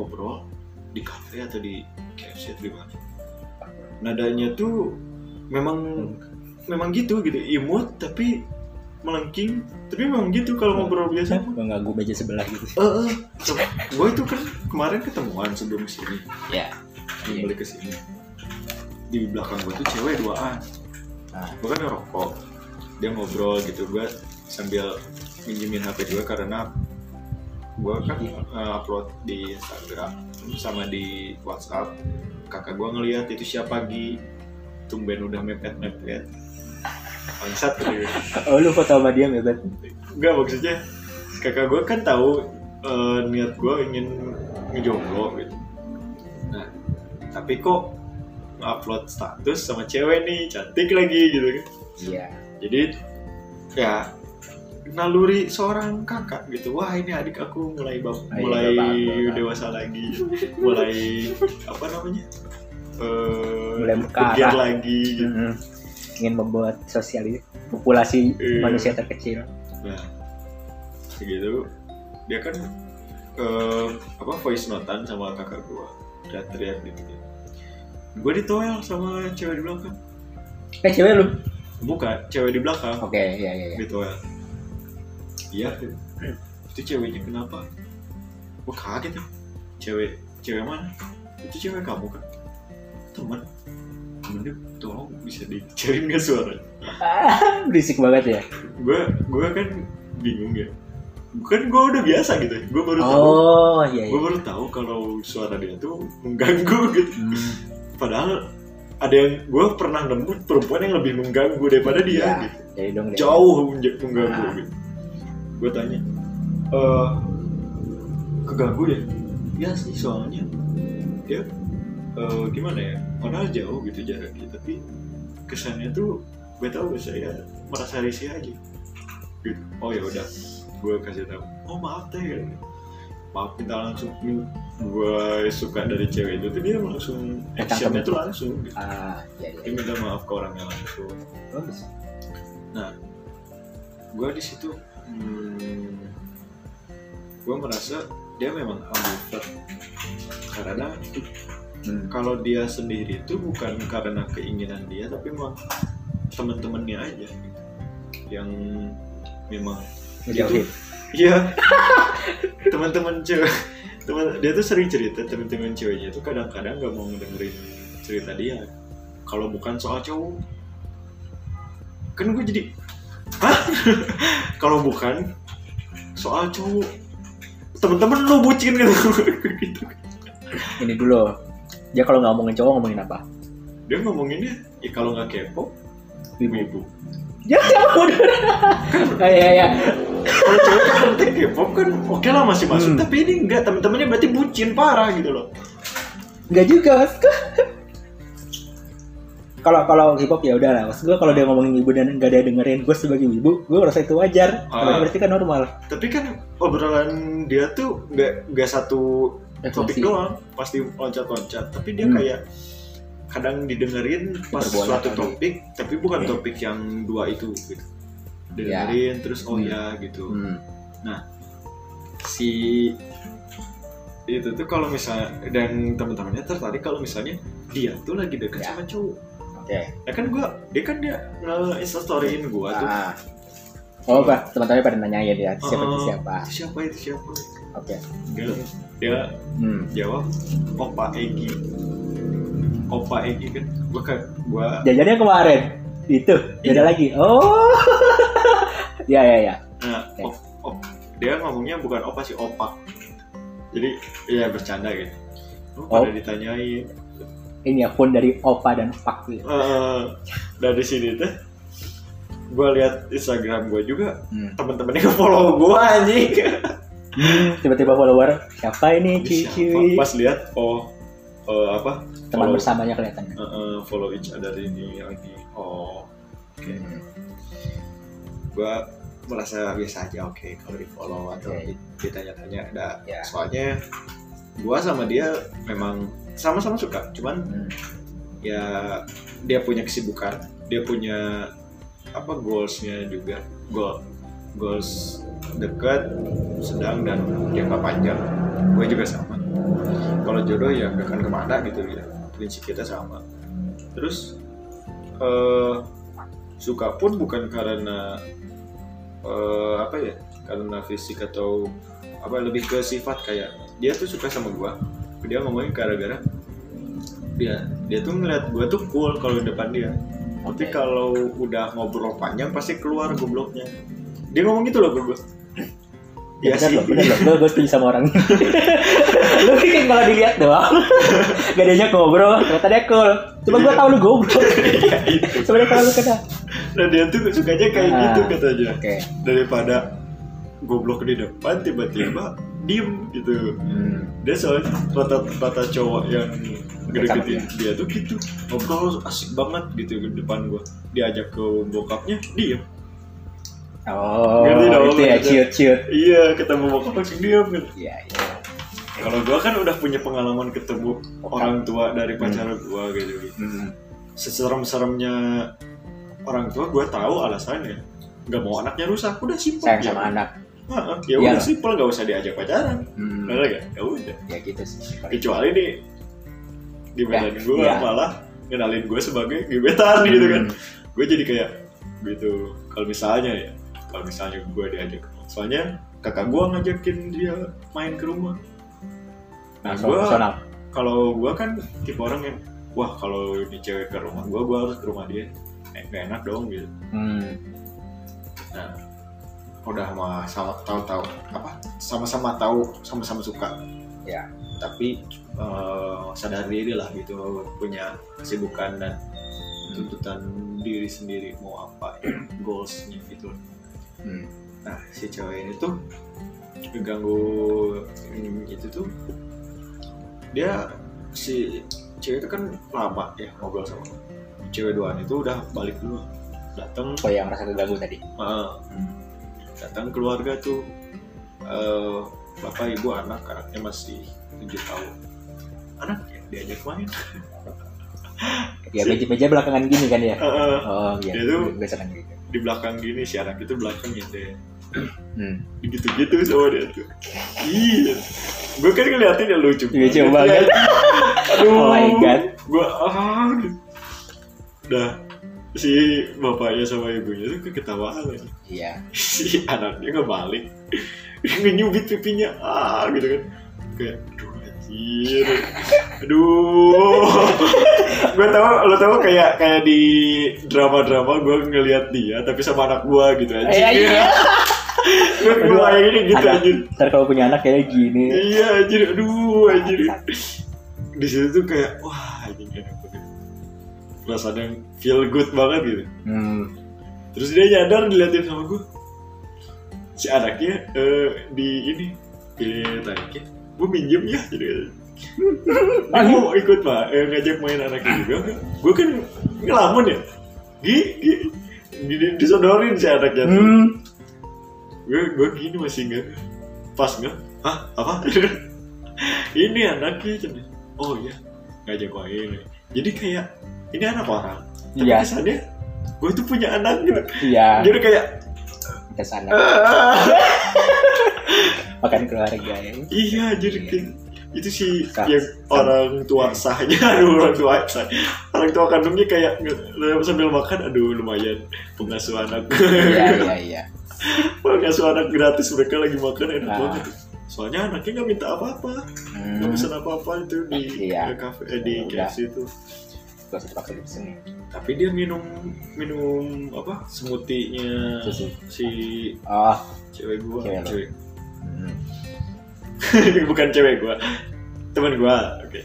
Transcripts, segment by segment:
ngobrol di kafe atau di KFC atau di mana. Nadanya tuh memang memang gitu gitu imut tapi melengking. Tapi memang gitu kalau ngobrol biasa. Mengganggu meja sebelah gitu eh gue itu kan kemarin ketemuan sebelum sini ya. Sebelum balik ke sini di belakang gue tuh cewek duaan. Nah. gue kan ngerokok. Dia ngobrol gitu gue sambil minjemin HP gue karena gue kan eh, upload di Instagram sama di WhatsApp kakak gue ngeliat itu siapa pagi tumben udah mepet mepet bangsat gitu oh lu foto sama dia Bet? Enggak maksudnya kakak gue kan tahu eh, niat gue ingin ngejomblo gitu. Nah, tapi kok upload status sama cewek nih cantik lagi gitu kan. iya Jadi ya naluri seorang kakak gitu. Wah ini adik aku mulai bab- mulai bapak. dewasa lagi, mulai apa namanya? Eh, Mulai bergiat lagi gitu. Mm-mm. ingin membuat sosial populasi Iya. manusia terkecil Nah, segitu dia kan eh, apa voice notan sama kakak gua teriak-teriak gitu. Gue ditoel sama cewek di belakang. eh cewek lu Bukan, cewek di belakang oke iya iya iya ditoel. Iya, itu ceweknya kenapa? Gue kaget ya. Cewek, cewek mana? Itu cewek kamu kan? Teman. Temennya tolong bisa dicariin gak suaranya? Ah, berisik banget ya gue gue kan bingung ya bukan gue udah biasa gitu gue baru tahu oh iya gue iya baru tahu kalau suara dia tuh mengganggu gitu Hmm, padahal ada yang gue pernah nemu perempuan yang lebih mengganggu daripada dia Iya. gitu jauh mengganggu Ah. gitu gue tanya eh keganggu ya? Ya sih soalnya. Dia eh, gimana ya? Padahal jauh gitu jaraknya tapi kesannya tuh gue tahu saya merasa risih aja. Gitu. Oh ya udah gue kasih tahu. Oh maaf teh. Maaf kita langsung. Gue suka dari cewek itu tuh dia langsung actionnya tuh langsung gitu. ah iya iya. Dia minta maaf ke orangnya langsung. Bagus. Gue di situ hmm, gue merasa dia memang ambivert. Karena Hmm. kalau dia sendiri itu bukan karena keinginan dia tapi memang teman-temannya aja gitu. yang memang ngejauhin? Iya. Teman-teman cewek. Teman dia tuh sering cerita teman-teman ceweknya itu kadang-kadang nggak mau ngedengerin cerita dia. Kalau bukan soal cowok kan gue jadi hah? Kalau bukan soal cowok. Teman-teman lu bucin gitu. Gitu. Ini dulu. Dia kalau nggak ngomongin cowok ngomongin apa? Dia ngomonginnya ya kalau nggak kepo ibu-ibu ya ya ya ya kalau cewek kan penting K-pop kan oke lah masih masuk. Hmm. tapi ini enggak teman-temannya berarti bucin parah gitu loh. Nggak juga. mas kalau kalau hip hop ya udah lah maksud gue kalau dia ngomongin ibu dan nggak ada dengerin gue sebagai ibu gue merasa itu wajar Ah. Karena berarti kan normal tapi kan obrolan dia tuh nggak nggak satu topik doang pasti loncat-loncat tapi dia Hmm. kayak kadang didengerin pas Hiperbola suatu kali. topik tapi bukan Iya. topik yang dua itu gitu didengerin terus oh Hmm. ya gitu hmm. si itu tuh kalau misalnya dan teman-temannya tertarik kalau misalnya dia tuh lagi deket Ya. sama cowok ya. Kan gua dia kan dia nge instastoryin gua tuh. Ah. oh apa? Teman-teman pada nanyain ya siapa itu Oh. siapa? itu siapa itu siapa? Oke. Enggak, dia hmm. jawab Opa Egi. Opa Egi kan gua kan gua jajannya kemarin. Itu Iya. beda lagi. Oh. Ya ya ya. Nah, Oke. op, op- dia ngomongnya bukan Opa sih Opak jadi ya bercanda gitu. Lu Oh. pada ditanyain ini ya phone dari opa dan pak gitu. Eh, dari sini tuh gue lihat Instagram gue juga hmm. temen-temennya nge-follow gue anjing. Hmm, tiba-tiba follower siapa ini cici? pas lihat oh eh, apa? Teman follow, bersamanya kelihatan eh, eh, follow each other ini lagi. Oh oke. Hmm. gue merasa biasa aja oke kalau di follow atau di- ditanya-tanya ada. Ya. soalnya gue sama dia memang sama-sama suka cuman Hmm. ya dia punya kesibukan dia punya apa goalsnya juga. Goal goals dekat sedang dan jangka panjang. Gue juga sama. Kalau jodoh ya gak akan ke mana gitu ya. Prinsip kita sama. Terus eh suka pun bukan karena eh, apa ya karena fisik atau apa lebih ke sifat kayak dia tuh suka sama gua dia ngomongin gara-gara dia dia tuh ngeliat gua tuh cool kalau di depan dia tapi kalau udah ngobrol panjang pasti keluar gobloknya dia ngomong gitu loh gua Ya, ya bener sih loh, bener loh. Gue, gue setuju sama orang. lu pikir kalau dilihat doang. Gak diajak ngobrol, ternyata dia cool. Cuma gue tau lu goblok. Iya. Sebenernya kalau lu kena. nah dia tuh sukanya kayak Ah, gitu katanya Oke. daripada goblok di depan tiba-tiba diem gitu Hmm. dia soalnya rata-rata cowok yang gede-gede dia tuh gitu ngobrol asik banget gitu di depan gua diajak ke bokapnya diem Oh, Ngerti dong, itu ya ciut-ciut. iya ketemu bokap langsung diem gitu Iya, iya. kalau gua kan udah punya pengalaman ketemu orang tua dari pacar gua gitu Hmm. seserem-seremnya orang tua gua tahu alasannya nggak mau anaknya rusak udah simpel Sayang ya. sama anak. Ya udah simpel nggak usah diajak pacaran Hmm. Bener gak? Ya udah. Ya gitu sih. Kecuali nih gimana Ya, gue iya. malah ngenalin gue sebagai gebetan gitu kan. Hmm. Gue jadi kayak gitu. Kalau misalnya ya, kalau misalnya gue diajak, soalnya kakak gue ngajakin dia main ke rumah. Nah gue kalau gue kan tipe orang yang wah kalau ini cewek ke rumah gue, gue harus ke rumah dia. Eh, gak enak dong gitu. Hmm. Nah, udah mah sama tahu-tahu apa sama-sama tahu sama-sama suka Ya. tapi eh, sadar diri lah gitu punya kesibukan dan tuntutan diri sendiri mau apa ya, goalsnya gitu Hmm. nah si cewek ini tuh ngeganggu hmm, itu tuh dia si cewek itu kan lama ya ngobrol sama cewek duaan itu udah balik dulu datang Oh yang rasa keganggu tadi. Ah, datang keluarga tuh eh, bapak ibu anak anaknya masih tujuh tahun anak ya diajak main Ya meja, meja belakangan gini kan ya. Eh, Oh iya. Itu- gitu. di belakang gini si anak itu belakang gitu ya Hmm. gitu-gitu sama dia tuh iya gue kan ngeliatin ya lucu Lucu banget. aduh Oh my god. gue ah gitu. udah si bapaknya sama ibunya tuh ketawa lagi Iya. si anaknya nggak balik ngenyubit pipinya. Ah gitu kan. Kayak aduh anjir. Aduh. Gue tau lo tau kayak kayak di drama drama gue ngelihat dia tapi sama anak gue gitu aja Iya iya. gue gue bayangin gitu anjir. Ntar kalau punya anak kayak gini. iya anjir. Aduh anjir. Di situ tuh kayak wah banget. Perasaan yang feel good banget gitu. Hmm. terus dia nyadar diliatin sama gue si anaknya eh, di ini pilih tariknya gue minjem ya? Jadi dia mau ikut pak. Eh, ngajak main anaknya juga gue kan ngelamun ya. Gi, gi, di- disodorin si anaknya. Tuh Hmm. gue gue gini masih nggak pas nggak hah? Apa? Ini anaknya cina oh iya. Ngajak main. Jadi kayak ini anak orang tapi Iya. kesannya gue tuh punya anak gitu Iya. jadi kayak Ke sana. "Ah." Makan keluarga ya. iya jadi kayak itu sih Sah. yang orang tua sahnya aduh orang tua sah orang tua kandungnya kayak sambil makan aduh lumayan pengasuh anak Iya iya iya. pengasuh anak gratis mereka lagi makan enak Nah. banget soalnya anaknya nggak minta apa-apa nggak Hmm. pesan apa-apa itu di Iya. kafe eh, di. KFC itu Gak usah dipaksa di sini. Tapi dia minum minum apa smoothie-nya Susu. si Oh. cewek gua Cewek cewek Hmm. bukan cewek gua teman gua oke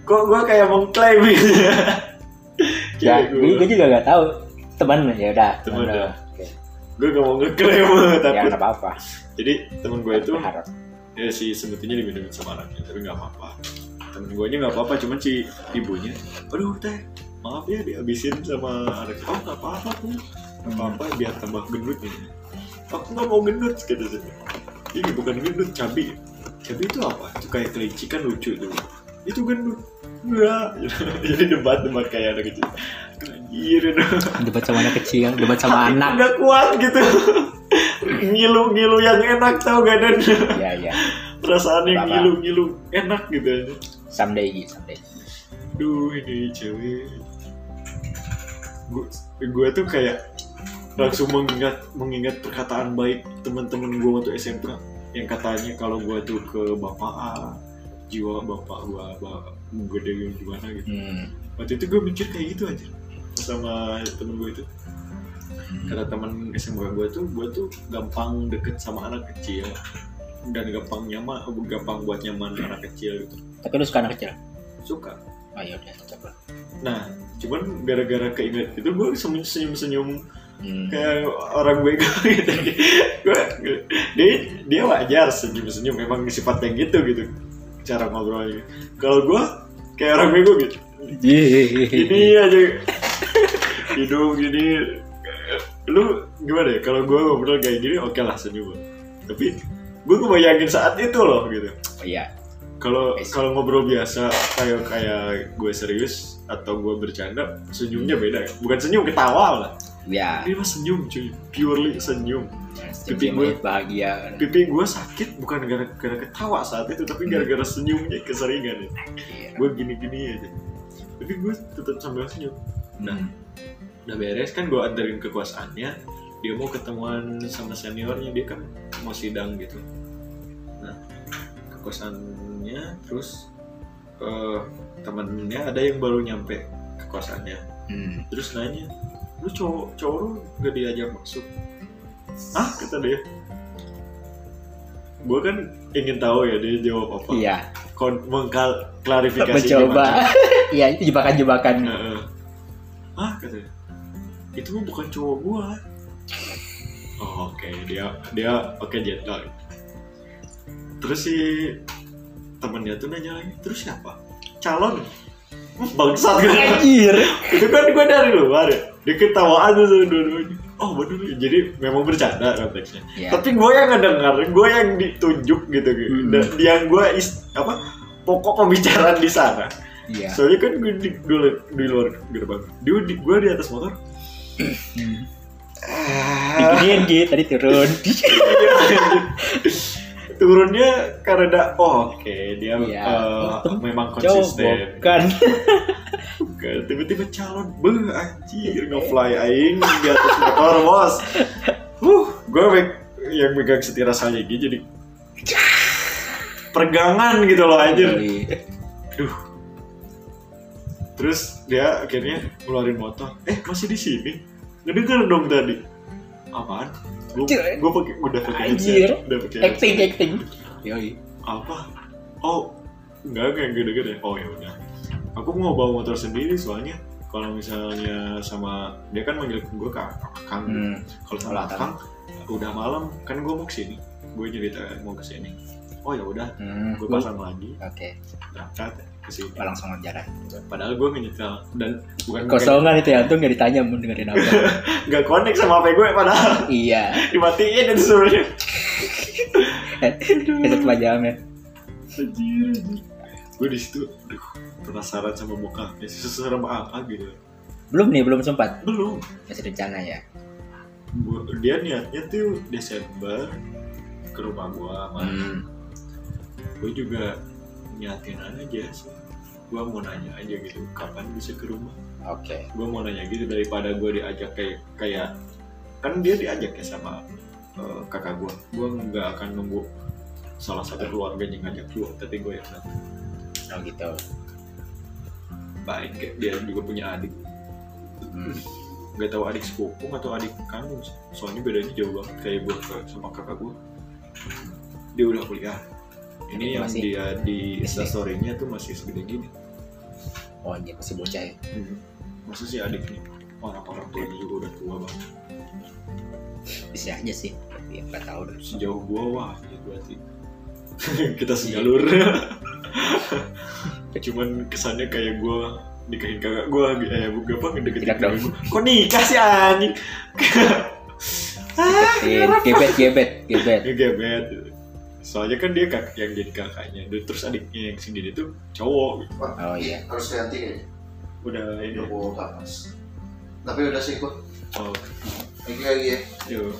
kok gua kayak mengklaim gitu ya Ya, cewek gue, gua gue juga gak tahu. Teman ya udah. Teman udah. ya. Oke. gua gak mau ngeklaim Ya takut nggak apa-apa. jadi teman gua itu Berharap. ya si semutinya diminumin sama anaknya tapi nggak apa-apa temen gue nya nggak apa-apa cuman si ibunya aduh teh maaf ya dihabisin sama anaknya oh nggak apa-apa tuh nggak apa-apa biar tambah gendut ini. Aku nggak mau gendut kata dia. Ini bukan gendut cabi cabi itu apa? Itu kayak kelinci kan lucu tuh itu gendut. Enggak. Jadi debat debat kayak anak kecil. Anjir. Debat sama anak kecil, debat sama anak. udah kuat gitu. Ngilu ngilu yang enak tau gak dan? Iya iya. perasaan yang Apa-apa. ngilu ngilu enak gitu aja. Someday gitu, someday. Duh ini cewek. Gue tuh kayak langsung mengingat mengingat perkataan baik teman-teman gue waktu SMK yang katanya kalau gue tuh ke bapak A jiwa bapak gue bapak gede gimana gitu. Hmm. waktu itu gue mikir kayak gitu aja sama temen gue itu. Kata teman SMK gue tuh gue tuh gampang deket sama anak kecil dan gampang nyaman gampang buat nyaman anak kecil gitu. Tapi lu suka anak kecil? suka Oh iya. udah, coba. nah cuman gara-gara keinget itu gue senyum senyum Hmm. kayak orang bego gitu. Gue dia dia wajar senyum senyum memang sifatnya gitu gitu. Cara ngobrolnya. Kalau gue kayak orang bego gitu. Ini aja. Hidung gini. Lu gimana ya? Kalau gue ngobrol kayak gini oke lah senyum. Tapi gue kebayangin saat itu loh gitu. Oh iya. Kalau see. kalau ngobrol biasa kayak kayak gue serius atau gue bercanda senyumnya beda ya. Bukan senyum ketawa lah. Ya. ini mah senyum cuy. Purely senyum. Pipi gue- bahagia. pipi gue sakit bukan gara-gara ketawa saat itu tapi gara-gara senyumnya keseringan ya. Gue gini-gini aja. Tapi gue tetap sambil senyum. Nah Hmm. udah beres kan gue anterin ke kosannya dia mau ketemuan sama seniornya dia kan mau sidang gitu. Nah ke kosannya terus eh temennya ada yang baru nyampe ke kosannya Hmm. terus nanya lu cowok cowok lu gak diajak masuk? Ah kata dia. Gue kan ingin tahu ya dia jawab apa. Iya. Kon mengkal klarifikasi Mencoba. Iya itu jebakan-jebakan. Heeh. ah katanya itu mah bukan cowok gua. Oh, oke. Dia dia oke jet lag terus si temennya tuh nanya lagi terus siapa calon bangsat gitu. Anjir. itu kan gue dari luar ya dia ketawa aja tuh dua-duanya oh bener ya jadi memang bercanda konteksnya Iya. tapi gue yang ngedengar gue yang ditunjuk gitu gitu Hmm. Dan yang gue is apa pokok pembicaraan di sana Iya. soalnya kan gue di, di, di luar gerbang dia di, gue di atas motor Hmm. ah, Diginiin gitu tadi turun. turunnya karena oh oke dia Iya. eh, Itu memang konsisten. Bukan, tiba-tiba calon beh anjir nge-fly aing di atas motor bos. Huh gue yang megang setir rasanya gitu jadi pergangan gitu loh anjir. Duh. Terus dia akhirnya ngeluarin motor. Eh masih di sini? Ngedenger dong tadi. Apaan gue gue pakai udah pakai Anjir. udah pakai Acting headset. acting. Yoi. apa oh enggak denger ya oh ya udah aku mau bawa motor sendiri soalnya kalau misalnya sama dia kan manggil gue ke akang Hmm. kalau sama akang udah malam kan gue mau ke sini gue cerita mau ke sini oh ya udah Hmm. gue Gua- pasang lagi Oke. berangkat Oh, langsung jalan. padahal gue nyetel dan bukan Kosongan itu ya, untung gak ditanya mau dengerin apa. nggak connect sama HP gue padahal iya. dimatiin itu sebenarnya Itu kepanjangan. anjir anjir. gue di situ aduh penasaran sama bokapnya seserem apa gitu Belum nih, belum sempat. belum Masih rencana ya. Gua- dia niatnya tuh Desember ke rumah gua sama Hmm. gue juga niatin aja sih. Gue mau nanya aja gitu kapan bisa ke rumah? Oke. gue mau nanya gitu daripada gue diajak kayak kayak kan dia diajak ya sama eh, kakak gue gue nggak akan nunggu salah satu keluarga yang ngajak gue tapi gue yang datang Oh gitu. baik kayak dia juga punya adik. Hmm. nggak tahu adik sepupu atau adik kandung. Soalnya bedanya jauh banget kayak gue sama kakak gue dia udah kuliah ini yang Masih. dia di instastorynya tuh masih segede gini. Oh iya, masih bocah ya. masa sih adiknya orang-orang tuanya juga udah tua banget. Bisa aja sih. Tapi nggak tahu deh. sejauh gua wah ya berarti kita sejalur. Cuman kesannya kayak gua nikahin kakak gua eh bukan apa ngedeketin kakak gua. kok nikah sih anjing? Deketin. Gebet, gebet, gebet. ngegebet soalnya kan dia kakak yang jadi kakaknya. Dan terus adiknya yang sendiri tuh cowok. Gitu. Oh iya. harus ganti kayaknya udah ini. Udah bawa kapas tapi udah sih kok oh. Lagi lagi ya. Yuk